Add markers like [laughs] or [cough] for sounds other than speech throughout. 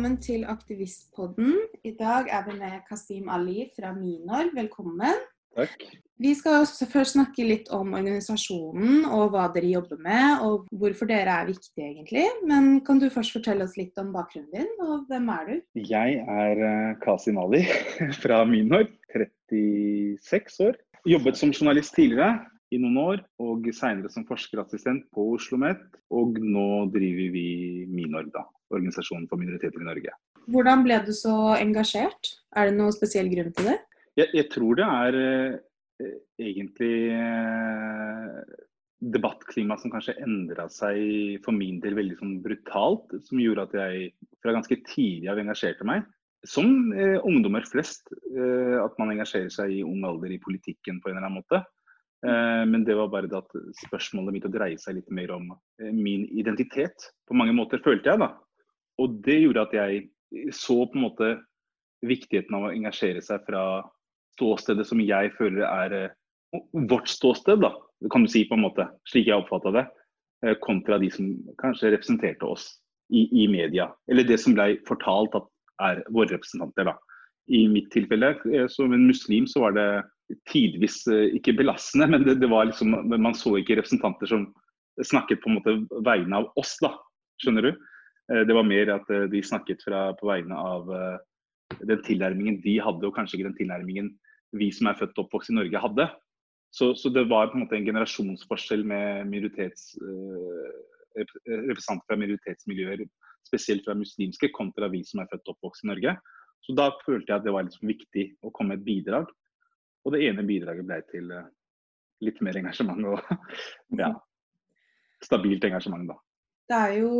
velkommen til Aktivistpodden. I dag er vi med Kasim Ali fra Minor. Velkommen. Takk. Vi skal først snakke litt om organisasjonen og hva dere jobber med, og hvorfor dere er viktige egentlig. Men kan du først fortelle oss litt om bakgrunnen din, og hvem er du? Jeg er eh, Kasim Ali [laughs] fra Minor. 36 år. Jobbet som journalist tidligere i noen år, og senere som forskerassistent på Oslo OsloMet. Og nå driver vi Minor, da. Organisasjonen for minoriteter i Norge. Hvordan ble du så engasjert? Er det noen spesiell grunn til det? Jeg, jeg tror det er eh, egentlig eh, debattklimaet som kanskje endra seg for min del veldig sånn brutalt. Som gjorde at jeg fra ganske tidlig av engasjerte meg. Som eh, ungdommer flest. Eh, at man engasjerer seg i ung alder i politikken på en eller annen måte. Eh, men det var bare det at spørsmålet mitt å dreie seg litt mer om eh, min identitet. På mange måter, følte jeg. da. Og det gjorde at jeg så på en måte viktigheten av å engasjere seg fra ståstedet som jeg føler er eh, vårt ståsted, da, kan du si på en måte, slik jeg oppfatta det, eh, kontra de som kanskje representerte oss i, i media. Eller det som ble fortalt at er våre representanter. da. I mitt tilfelle, eh, som en muslim, så var det tidvis ikke belastende, men det, det var liksom, man så ikke representanter som snakket på en måte vegne av oss, da. Skjønner du? Det var mer at de snakket fra, på vegne av den tilnærmingen de hadde, og kanskje ikke den tilnærmingen vi som er født og oppvokst i Norge, hadde. Så, så, det var på en måte en generasjonsforskjell med minoritets, eh, representanter fra minoritetsmiljøer, spesielt fra muslimske, kontra vi som er født og oppvokst i Norge. Så da følte jeg at det var liksom viktig å komme med et bidrag. Og det ene bidraget ble til litt mer engasjement og [laughs] ja, stabilt engasjement, da. Det, jo,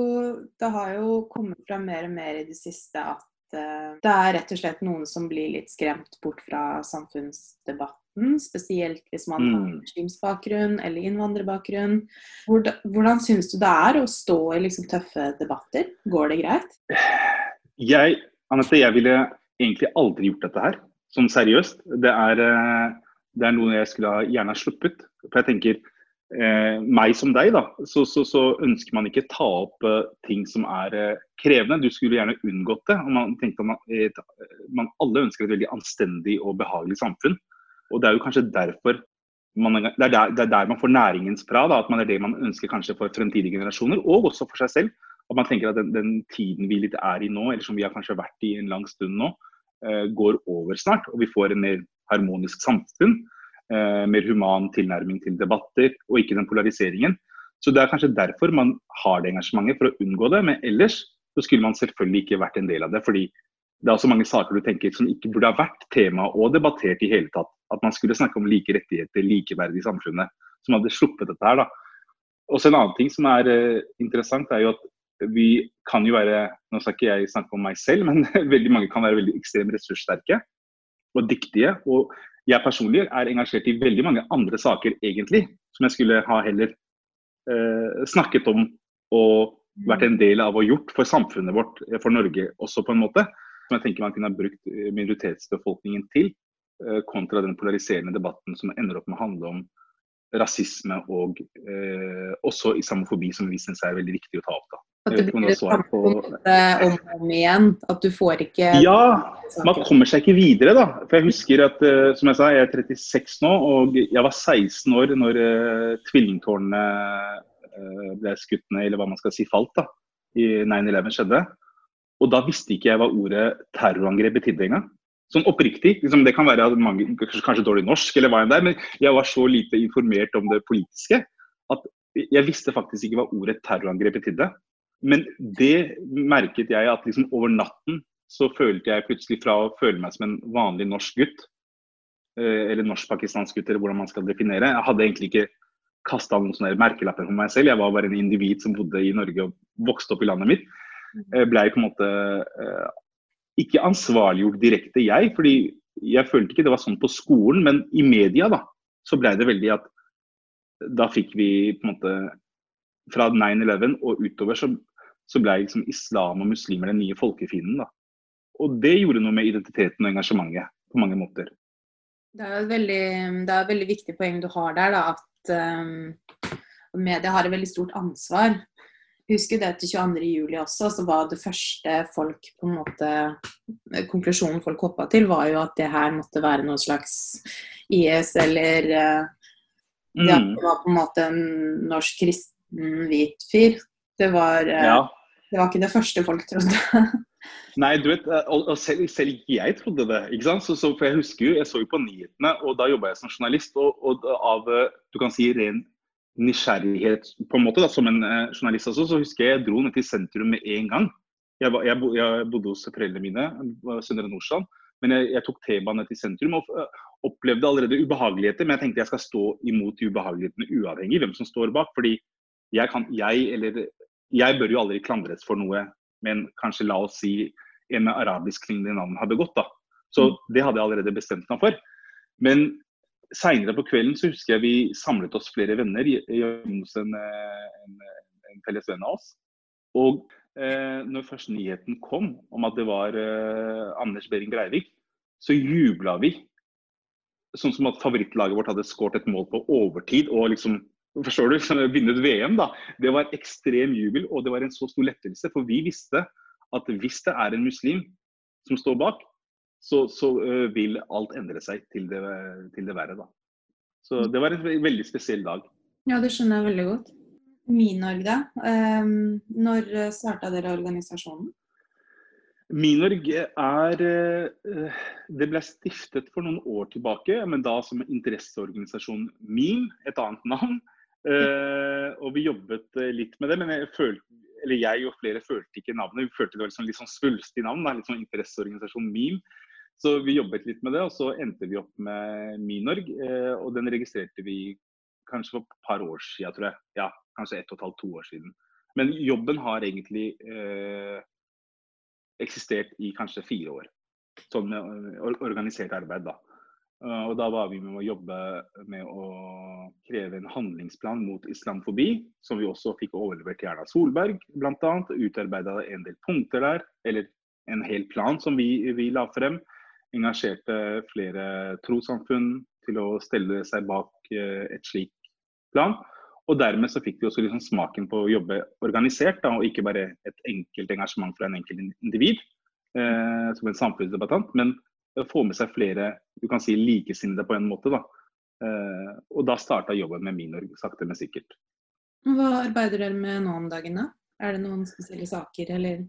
det har jo kommet fram mer og mer i det siste at Eh, det er rett og slett noen som blir litt skremt bort fra samfunnsdebatten. Spesielt hvis man har mm. muslimsk bakgrunn eller innvandrerbakgrunn. Hvordan, hvordan syns du det er å stå i liksom tøffe debatter? Går det greit? Jeg, Anette, jeg ville egentlig aldri gjort dette her, sånn seriøst. Det er, eh, det er noe jeg skulle gjerne ha sluppet. For jeg tenker eh, meg som deg, da, så, så, så, ønsker man ikke ta opp eh, ting som er eh, krevende. Du skulle gjerne unngått det. og man tenkte man, et, man, Alle ønsker et veldig anstendig og behagelig samfunn. Og Det er jo kanskje derfor man, det, er der, det er der man får næringens fra. Da, at man er det man ønsker kanskje for fremtidige generasjoner, og også for seg selv. At man tenker at den, den tiden vi litt er i nå, eller som vi har kanskje vært i en lang stund nå, uh, går over snart. Og vi får en mer harmonisk samfunn eh, mer human tilnærming til debatter, og ikke den polariseringen. Så Det er kanskje derfor man har det engasjementet, for å unngå det. Men ellers så skulle man selvfølgelig ikke vært en del av det. fordi det er så mange saker du tenker som ikke burde ha vært tema og debattert i hele tatt. At man skulle snakke om like rettigheter, likeverd i samfunnet. Som hadde sluppet dette her. da. Også En annen ting som er uh, interessant, er jo at vi kan jo være Nå skal ikke jeg snakke om meg selv, [laughs] men veldig mange kan være veldig ekstremt ressurssterke og dyktige. Og jeg personlig er engasjert i veldig mange andre saker, egentlig, som jeg skulle ha heller eh, snakket om og vært en del av og gjort for samfunnet vårt, for Norge også, på en måte. Som jeg tenker man kunne ha brukt eh, minoritetsbefolkningen til, eh, kontra den polariserende debatten som ender opp med å handle om rasisme og eh, også islamofobi, som vi syns er veldig viktig å ta opp. At det blir det samme om og om igjen? At du får ikke Ja, man kommer seg ikke videre, da. For jeg husker at, uh, som jeg sa, jeg er 36 nå, og jeg var 16 år når uh, tvillingtårnene uh, ble skutt ned, eller hva man skal si, falt, da. I 9-11 skjedde. Og da visste ikke jeg hva ordet terrorangrep betydde engang. Sånn oppriktig. Liksom, det kan være mange, kanskje dårlig norsk, eller hva enn det er, men jeg var så lite informert om det politiske at jeg visste faktisk ikke hva ordet terrorangrep betydde. Men det merket jeg at liksom over natten så følte jeg plutselig fra å føle meg som en vanlig norsk gutt, eh, eller norsk-pakistansk gutt, eller hvordan man skal definere. Jeg hadde egentlig ikke kasta noen sånne merkelapper på meg selv. Jeg var bare en individ som bodde i Norge og vokste opp i landet mitt. Jeg ble på en måte eh, ikke ansvarliggjort direkte, jeg. fordi jeg følte ikke det var sånn på skolen, men i media da, så blei det veldig at da fikk vi på en måte Fra 9-11 og utover så så ble liksom islam og muslimer den nye folkefienden. da. Og det gjorde noe med identiteten og engasjementet på mange måter. Det er et veldig, det er et veldig viktig poeng du har der, da, at um, media har et veldig stort ansvar husker det til 22.07 også, så var det første folk på en måte Konklusjonen folk hoppa til, var jo at det her måtte være noe slags IS eller uh, mm. det var på en måte en norsk kristen hvit fyr. Det var, uh, ja. Det var ikke det første folk trodde. [laughs] Nei, du vet, og, og selv, selv, jeg trodde det. ikke sant? Så, så, for Jeg husker jo, jeg så jo på nyhetene, og da jobba jeg som journalist. Og, og, av du kan si ren nysgjerrighet på en måte da, som en eh, journalist også, så husker jeg jeg dro ned til sentrum med en gang. Jeg, jeg, jeg bodde hos foreldrene mine, Søndre Nordstrand. Men jeg, jeg tok T-banen til sentrum og opplevde allerede ubehageligheter. Men jeg tenkte jeg skal stå imot de ubehagelighetene uavhengig hvem som står bak. fordi jeg, kan, jeg, eller, jeg bør jo aldri klandres for noe men kanskje la oss si en med arabiskklingende navn har begått. da. Så mm. det hadde jeg allerede bestemt meg for. Men seinere på kvelden så husker jeg vi samlet oss flere venner hjemme hos en, en, en, felles venn av oss. Og eh, når først nyheten kom om at det var eh, Anders Behring Breivik, så jubla vi. Sånn som at favorittlaget vårt hadde skåret et mål på overtid og liksom Forstår du? Vunnet VM, da. Det var ekstrem jubel, og det var en så stor lettelse. For vi visste at hvis det er en muslim som står bak, så, så vil alt endre seg til det, til det verre, da. Så det var en veldig spesiell dag. Ja, det skjønner jeg veldig godt. Minorg, da. Um, når starta dere organisasjonen? Minorg er Det ble stiftet for noen år tilbake, men da som interesseorganisasjon MIN, et annet navn. Uh, og vi jobbet eh, litt med det, men jeg, følte, eller jeg og flere følte ikke navnet. Vi følte det var liksom litt sånn svulstig navn, da, litt sånn interesseorganisasjon MIM. Så vi jobbet litt med det, og så endte vi opp med Minorg. Uh, og den registrerte vi kanskje for et par år siden, tror jeg. Ja, kanskje ett og et halvt, to år siden. Men jobben har egentlig uh, eksistert i kanskje fire år. Sånn med organisert arbeid, da. Eh, og da var vi med å jobbe med å kreve en handlingsplan mot islamfobi, som vi også fikk overlevert til Erna Solberg bl.a. Utarbeida en del punkter der, eller en hel plan som vi, vi la frem. Engasjerte flere trossamfunn til å stelle seg bak eh, et slik plan. Og dermed så fikk vi også liksom smaken på å jobbe organisert, da, og ikke bare et enkelt engasjement fra en enkelt individ eh, som en samfunnsdebattant, men få med seg flere du kan si likesinnede på en måte. da. Eh, og da starta jobben med Minorg sakte, men sikkert. Hva arbeider dere med nå om dagen, da? Er det noen spesielle saker, eller?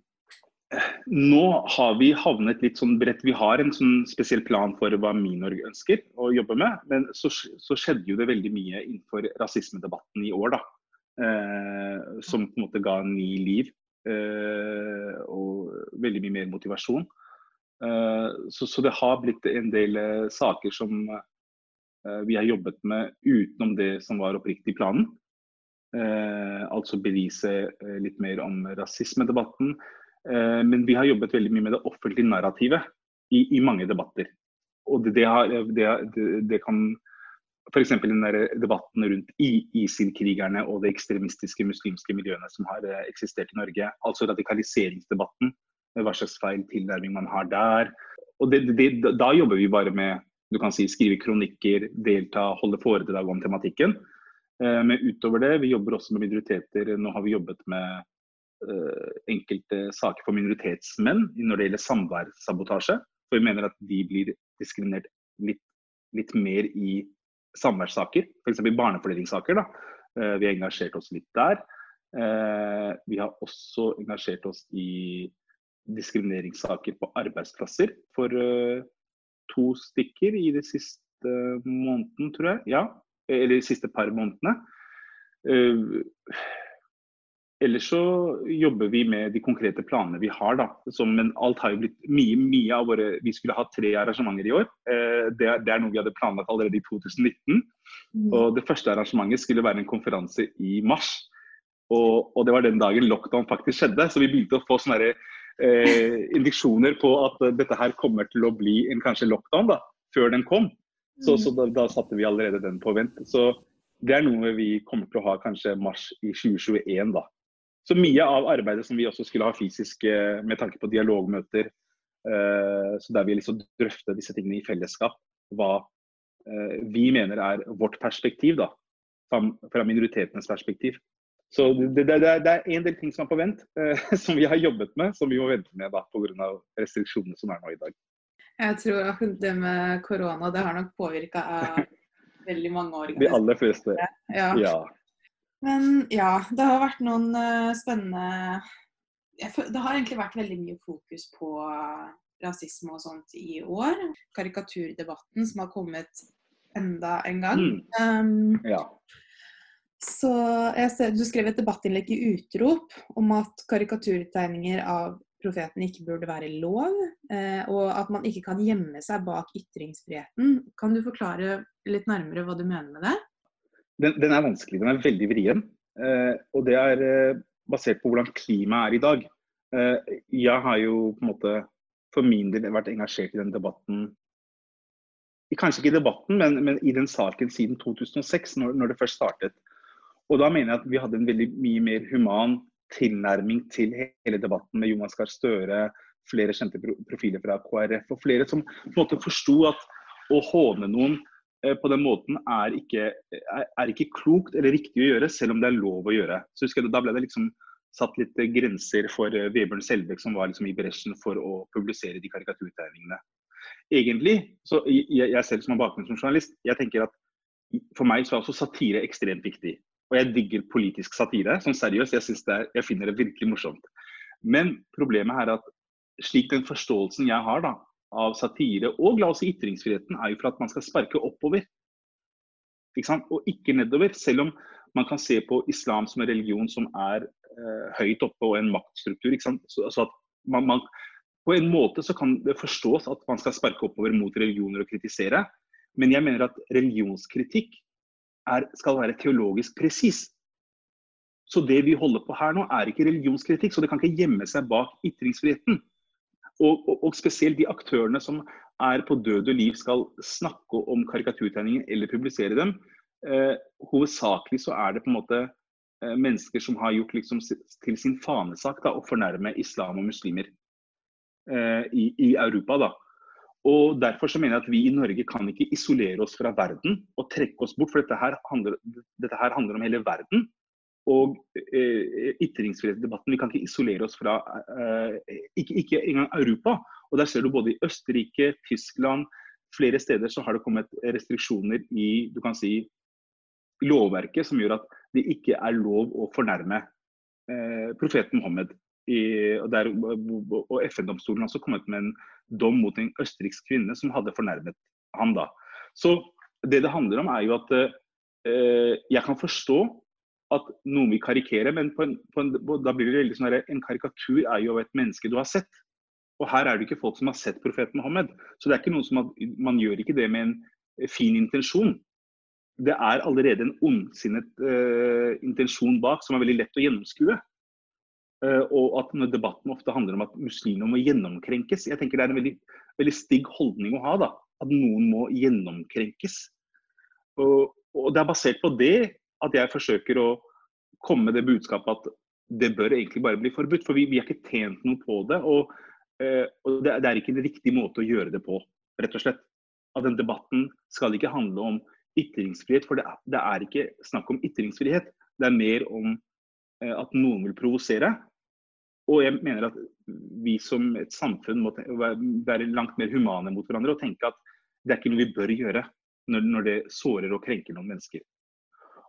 Nå har vi havnet litt sånn bredt. Vi har en sånn spesiell plan for hva Minorg ønsker å jobbe med. Men så, så skjedde jo det veldig mye innenfor rasismedebatten i år, da. Eh, som på en måte ga ny liv. Eh, og veldig mye mer motivasjon. Eh, så, så, det har blitt en del eh, saker som eh, vi har jobbet med utenom det som var oppriktig planen. altså bevise litt mer om rasismedebatten. men vi har jobbet veldig mye med det offentlige narrativet i, i mange debatter. Og det, det, har, det, det, kan F.eks. den der debatten rundt ISIL-krigerne og de ekstremistiske muslimske miljøene som har eksistert i Norge. Altså radikaliseringsdebatten hva slags feil tilnærming man har der. Og det, det, Da jobber vi bare med du kan si, skrive kronikker, delta, holde foredrag om tematikken. Eh, men utover det, vi jobber også med minoriteter. Nå har vi jobbet med uh, enkelte saker for minoritetsmenn når det gjelder samværssabotasje. For vi mener at de blir diskriminert litt, litt mer i samværssaker, f.eks. barnefordelingssaker. da. vi har engasjert oss litt der. Vi har også engasjert oss i diskrimineringssaker på arbeidsplasser for uh, to stykker i de siste måneden, tror jeg. Ja, eller de siste par månedene. Uh, ellers så jobber vi med de konkrete planene vi har. da, som, Men alt har jo blitt mye mye av våre Vi skulle ha tre arrangementer i år. Eh, det, det, er noe vi hadde planlagt allerede i 2019. Mm. Og Det første arrangementet skulle være en konferanse i mars. Og, og, det var den dagen lockdown faktisk skjedde. Så vi begynte å få sånne eh, indiksjoner på at dette her kommer til å bli en kanskje lockdown da, før den kom. Så, så da, da, satte vi allerede den på vent. Så det er noe vi kommer til å ha kanskje mars i 2021. da. Så mye av arbeidet som vi også skulle ha fysisk eh, med tanke på dialogmøter, eh, så der vi liksom drøfter disse tingene i fellesskap, hva eh, vi mener er vårt perspektiv, da, fra minoritetenes perspektiv. Så det, det, det, er en del ting som er på vent, eh, [laughs] som vi har jobbet med, som vi må vente med da pga. restriksjonene som er nå i dag. Jeg tror at det med korona det har nok påvirka [laughs] veldig mange år. De aller fleste. Ja. ja. Men ja, det har vært noen uh, spennende Det har egentlig vært veldig mye fokus på rasisme og sånt i år. Karikaturdebatten som har kommet enda en gang. Mm. Um, ja. Så ser, Du skrev et debattinnlegg i Utrop om at karikaturtegninger av profeten ikke burde være lov, eh, og at man ikke kan gjemme seg bak ytringsfriheten. Kan du forklare litt nærmere hva du mener med det? Den, den er vanskelig. Den er veldig vrien. Eh, og det er eh, basert på hvordan klimaet er i dag. Jeg har jo på en måte for min del vært engasjert i den debatten Kanskje ikke i debatten, men, men i den saken siden 2006, når, når det først startet. Og da mener jeg at vi hadde en veldig mye mer human tilnærming til hele debatten med Jonas Gahr Støre, flere kjente profiler fra KrF og flere som på en måte forsto at å håne noen eh, på den måten er ikke, er, ikke, klokt eller riktig å gjøre, selv om det er lov å gjøre. Så husker jeg, Da ble det liksom satt litt grenser for eh, Vebjørn Selbekk, som var liksom i bresjen for å publisere de karikaturtegningene. Egentlig, så jeg, jeg selv som har bakgrunn som journalist, jeg tenker at for meg så er også satire ekstremt viktig. Og jeg digger politisk satire. Sånn seriøst, jeg, jeg finner det virkelig morsomt. Men problemet er at slik den forståelsen jeg har da, av satire og la oss si ytringsfriheten, er jo for at man skal sparke oppover. Ikke og ikke nedover. Selv om man kan se på islam som en religion som er eh, høyt oppe og en maktstruktur. Så, så, at man, man, på en måte så kan det forstås at man skal sparke oppover mot religioner og kritisere. Men jeg mener at religionskritikk er, skal være teologisk presis. Så det vi holder på her nå, er ikke religionskritikk, så det kan ikke gjemme seg bak ytringsfriheten. Og, og, og, spesielt de aktørene som er på død og liv skal snakke om karikaturtegninger eller publisere dem. Eh, hovedsakelig så er det på en måte eh, mennesker som har gjort liksom, til sin fanesak da, å fornærme islam og muslimer eh, i, i, Europa. da. Og Derfor så mener jeg at vi i Norge kan ikke isolere oss fra verden og trekke oss bort. For dette her handler, dette her handler om hele verden. Og eh, ytringsfrihetsdebatten, vi kan ikke isolere oss fra eh, ikke, ikke engang Europa. Og der ser du både i Østerrike, Tyskland, flere steder så har det kommet restriksjoner i du kan si, lovverket som gjør at det ikke er lov å fornærme eh, profeten Mohammed. I, og, og FN-domstolen har også kommet med en dom mot en østerriksk kvinne som hadde fornærmet ham. da. Så det det handler om, er jo at eh, jeg kan forstå at noen vil karikere, men på en, på en, da blir det veldig sånn en karikatur er jo av et menneske du har sett. Og her er det ikke folk som har sett profeten Mohammed. Så det er ikke noe som at man gjør ikke det med en fin intensjon. Det er allerede en ondsinnet eh, intensjon bak som er veldig lett å gjennomskue. Uh, og at debatten ofte handler om at muslimer må gjennomkrenkes. Jeg tenker Det er en veldig, veldig stigg holdning å ha. da, At noen må gjennomkrenkes. Og, og, Det er basert på det at jeg forsøker å komme med det budskapet at det bør egentlig bare bli forbudt. For vi, vi har ikke tjent noe på det. Og, uh, og det, det, er ikke en riktig måte å gjøre det på, rett og slett. At den debatten skal ikke handle om ytringsfrihet, for det, det er ikke snakk om ytringsfrihet. Det er mer om uh, at noen vil provosere. Og jeg mener at vi som et samfunn må være langt mer humane mot hverandre og tenke at det er ikke noe vi bør gjøre når, når det sårer og krenker noen mennesker.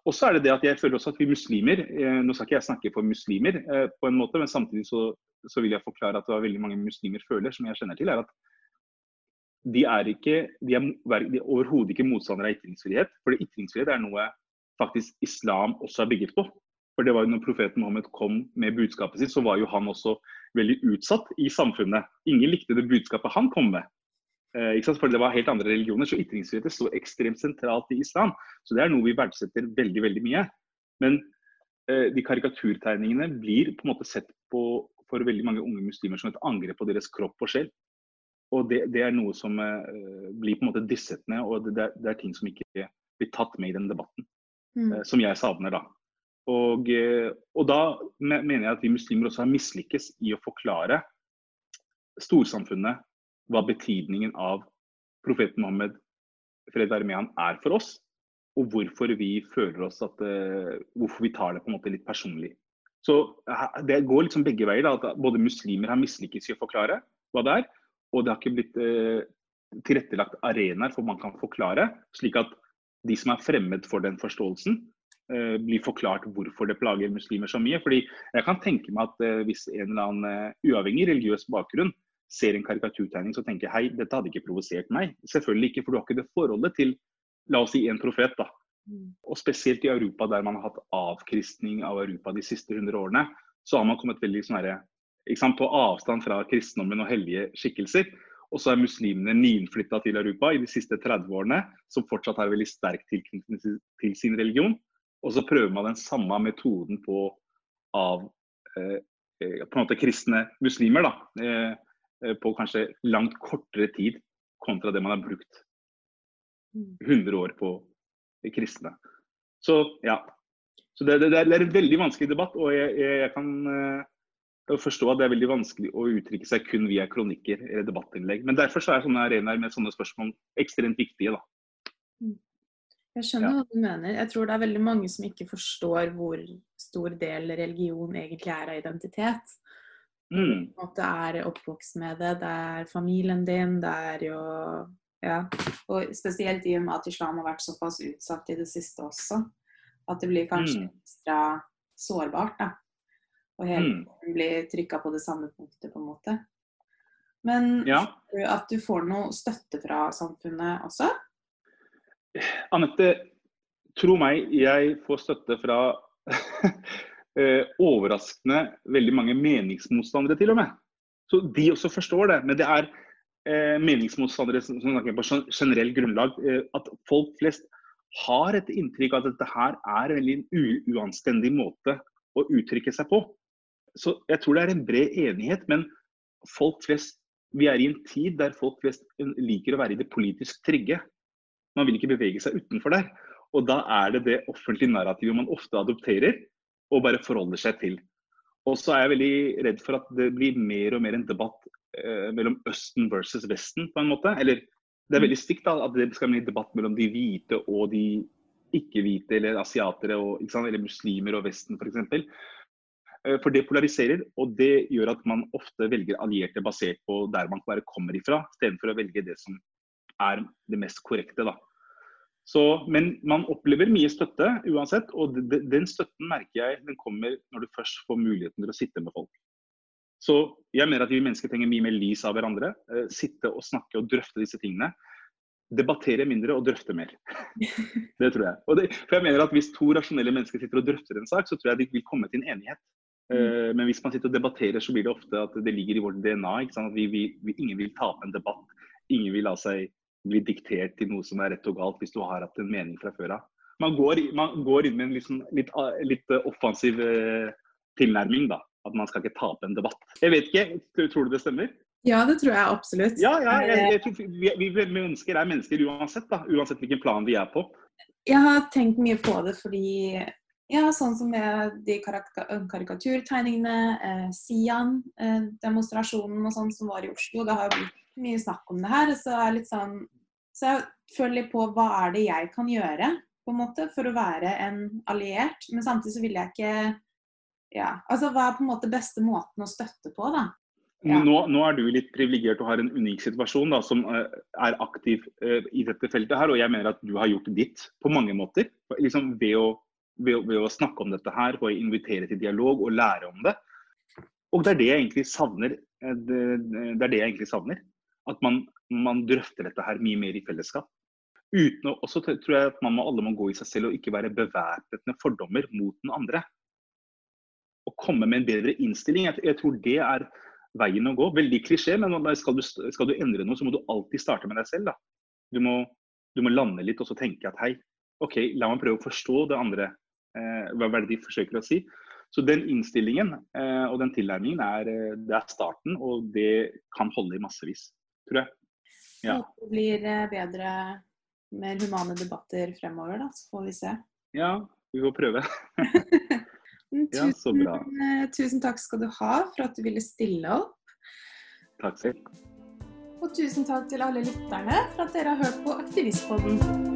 Og så er det det at jeg føler også at vi muslimer eh, Nå skal ikke jeg snakke for muslimer, eh, på en måte, men samtidig så, så, vil jeg forklare at det var veldig mange muslimer føler, som jeg kjenner til, er at de er, ikke, de er, er overhodet ikke motstandere av ytringsfrihet. For ytringsfrihet er noe faktisk islam også er bygget på. For det var jo når profeten Mohammed kom med budskapet sitt, så var jo han også veldig utsatt i samfunnet. Ingen likte det budskapet han kom med. Eh, For det var helt andre religioner. Så ytringsfrihet står ekstremt sentralt i islam. Så det er noe vi verdsetter veldig, veldig mye. Men eh, de karikaturtegningene blir på en måte sett på for veldig mange unge muslimer som et angrep på deres kropp og sjel. Og det, det er noe som eh, blir på en måte dissetende, og det, det, er ting som ikke blir tatt med i den debatten. Mm. Eh, som jeg savner, da. Og, eh, og, da mener jeg at vi muslimer også har mislykkes i å forklare storsamfunnet hva betydningen av profeten Mohammed, fred være med han, er for oss. og hvorfor vi føler oss at uh, Hvorfor vi tar det på en måte litt personlig. Så Det går liksom begge veier. da, at Både muslimer har mislykkes i å forklare hva det er, og det har ikke blitt eh, tilrettelagt arenaer for man kan forklare, slik at de som er fremmed for den forståelsen, uh, blir forklart hvorfor det plager muslimer så mye. Fordi jeg kan tenke meg at hvis en eller annen uavhengig religiøs bakgrunn ser en karikaturtegning så tenker jeg hei, dette hadde ikke provosert meg. Selvfølgelig ikke, for du har ikke det forholdet til la oss si en profet. da. Mm. Og spesielt i Europa, der man har hatt avkristning av Europa de siste 100 årene, så har man kommet veldig sånn her, på avstand fra kristendommen og hellige skikkelser. Og så er muslimene nyinnflytta til Europa i de siste 30 årene, som fortsatt har veldig sterk tilknytning til sin religion. Og så prøver man den samme metoden på av eh, eh på en måte kristne muslimer. da, eh, Eh, på kanskje langt kortere tid kontra det man har brukt 100 mm. år på kristne. Så ja. Så det, det, det, er en veldig vanskelig debatt, og jeg, jeg, jeg kan eh, forstå at det er veldig vanskelig å uttrykke seg kun via kronikker eller debattinnlegg. Men derfor så er sånne arenaer med sånne spørsmål ekstremt viktige. da. Mm. Jeg skjønner ja. hva du mener. Jeg tror det er veldig mange som ikke forstår hvor stor del religion egentlig er av identitet. Mm. At det er oppvokst med det. Det er familien din, det er jo Ja. Og spesielt i og med at islam har vært såpass utsatt i det siste også. At det blir kanskje mm. ekstra sårbart, da. Og hele mm. tiden blir trykka på det samme punktet, på en måte. Men ja. at du får noe støtte fra samfunnet også? Anette, tro meg, jeg får støtte fra [laughs] eh, overraskende veldig mange meningsmotstandere, til og med. Så de også forstår det. Men det er eh, meningsmotstandere som snakker på generell grunnlag. Eh, at folk flest har et inntrykk av at dette her er en veldig uanstendig måte å uttrykke seg på. Så jeg tror det er en bred enighet, men folk flest vi er i en tid der folk flest liker å være i det politisk trygge. Man vil ikke bevege seg utenfor der. Og da er det det offentlige narrativet man ofte adopterer, og bare forholder seg til. Og så er jeg veldig redd for at det blir mer og mer en debatt eh, mellom Østen versus Vesten, på en måte. Eller det er veldig stygt da, at det skal bli en debatt mellom de hvite og de ikke-hvite, eller asiatere, og, eller muslimer og Vesten f.eks. For, eh, for det polariserer, og det gjør at man ofte velger allierte basert på der man bare kommer ifra, istedenfor å velge det som er det mest korrekte. da. Så, men man opplever mye støtte uansett, og den støtten merker jeg den kommer når du først får muligheten til å sitte med folk. Så jeg mener at vi mennesker trenger mye mer lys av hverandre. Eh, sitte og snakke og drøfte disse tingene. Debattere mindre og drøfte mer. [laughs] det tror jeg. Det, for jeg mener at Hvis to rasjonelle mennesker sitter og drøfter en sak, så tror jeg de vil komme til en enighet. Mm. Uh, men hvis man sitter og debatterer, så blir det ofte at det ligger i vårt DNA. At vi, vi, vi, ingen vil tape en debatt. Ingen vil la seg bli diktert til noe som er rett og galt, hvis du har hatt en mening fra før av. Man går, man går inn med en liksom, litt, litt, eh, offensiv eh, tilnærming, da. At man skal ikke tape en debatt. Jeg vet ikke, tror du det stemmer? Ja, det tror jeg absolutt. Ja, ja jeg, jeg tror, vi, vi, mennesker er mennesker uansett, da. Uansett hvilken plan vi er på. Jeg har tenkt mye på det fordi ja, sånn som med de karikaturtegningene, eh, Sian, eh, og sånn som var i Oslo. Det har jo blitt mye snakk om det her. Så jeg, sånn, så jeg føler litt på hva er det jeg kan gjøre på en måte for å være en alliert. Men samtidig så vil jeg ikke ja, altså Hva er på en måte beste måten å støtte på, da? Ja. Nå, nå, er du litt privilegert og har en unik situasjon da, som uh, er aktiv uh, i dette feltet. her, og Jeg mener at du har gjort ditt på mange måter. Liksom ved, å, ved, ved, å, snakke om dette her, å invitere til dialog og lære om det. Og det er det jeg egentlig savner. Eh, det, det er det jeg egentlig savner. At man, man, drøfter dette her mye mer i fellesskap. Uten å, også tror jeg at man må, alle må gå i seg selv og ikke være bevæpnet med fordommer mot den andre. Og komme med en bedre innstilling. Jeg, jeg tror det er veien å gå. Veldig klisjé, men skal du, skal du, endre noe, så må du alltid starte med deg selv. Du, må, du må lande litt og så tenke at hei, OK, la meg prøve å forstå det andre. Eh, hva er det de forsøker å si? Så den innstillingen eh, og den tilnærmingen er, eh, det er starten, og det kan holde i massevis tror jeg. Ja. Det blir eh, bedre, mer humane debatter fremover, da. Så får vi se. Ja, vi får prøve. [laughs] ja, så bra. Eh, tusen takk skal du ha for at du ville stille opp. Takk selv. Og tusen takk til alle lytterne for at dere har hørt på Aktivistpodden.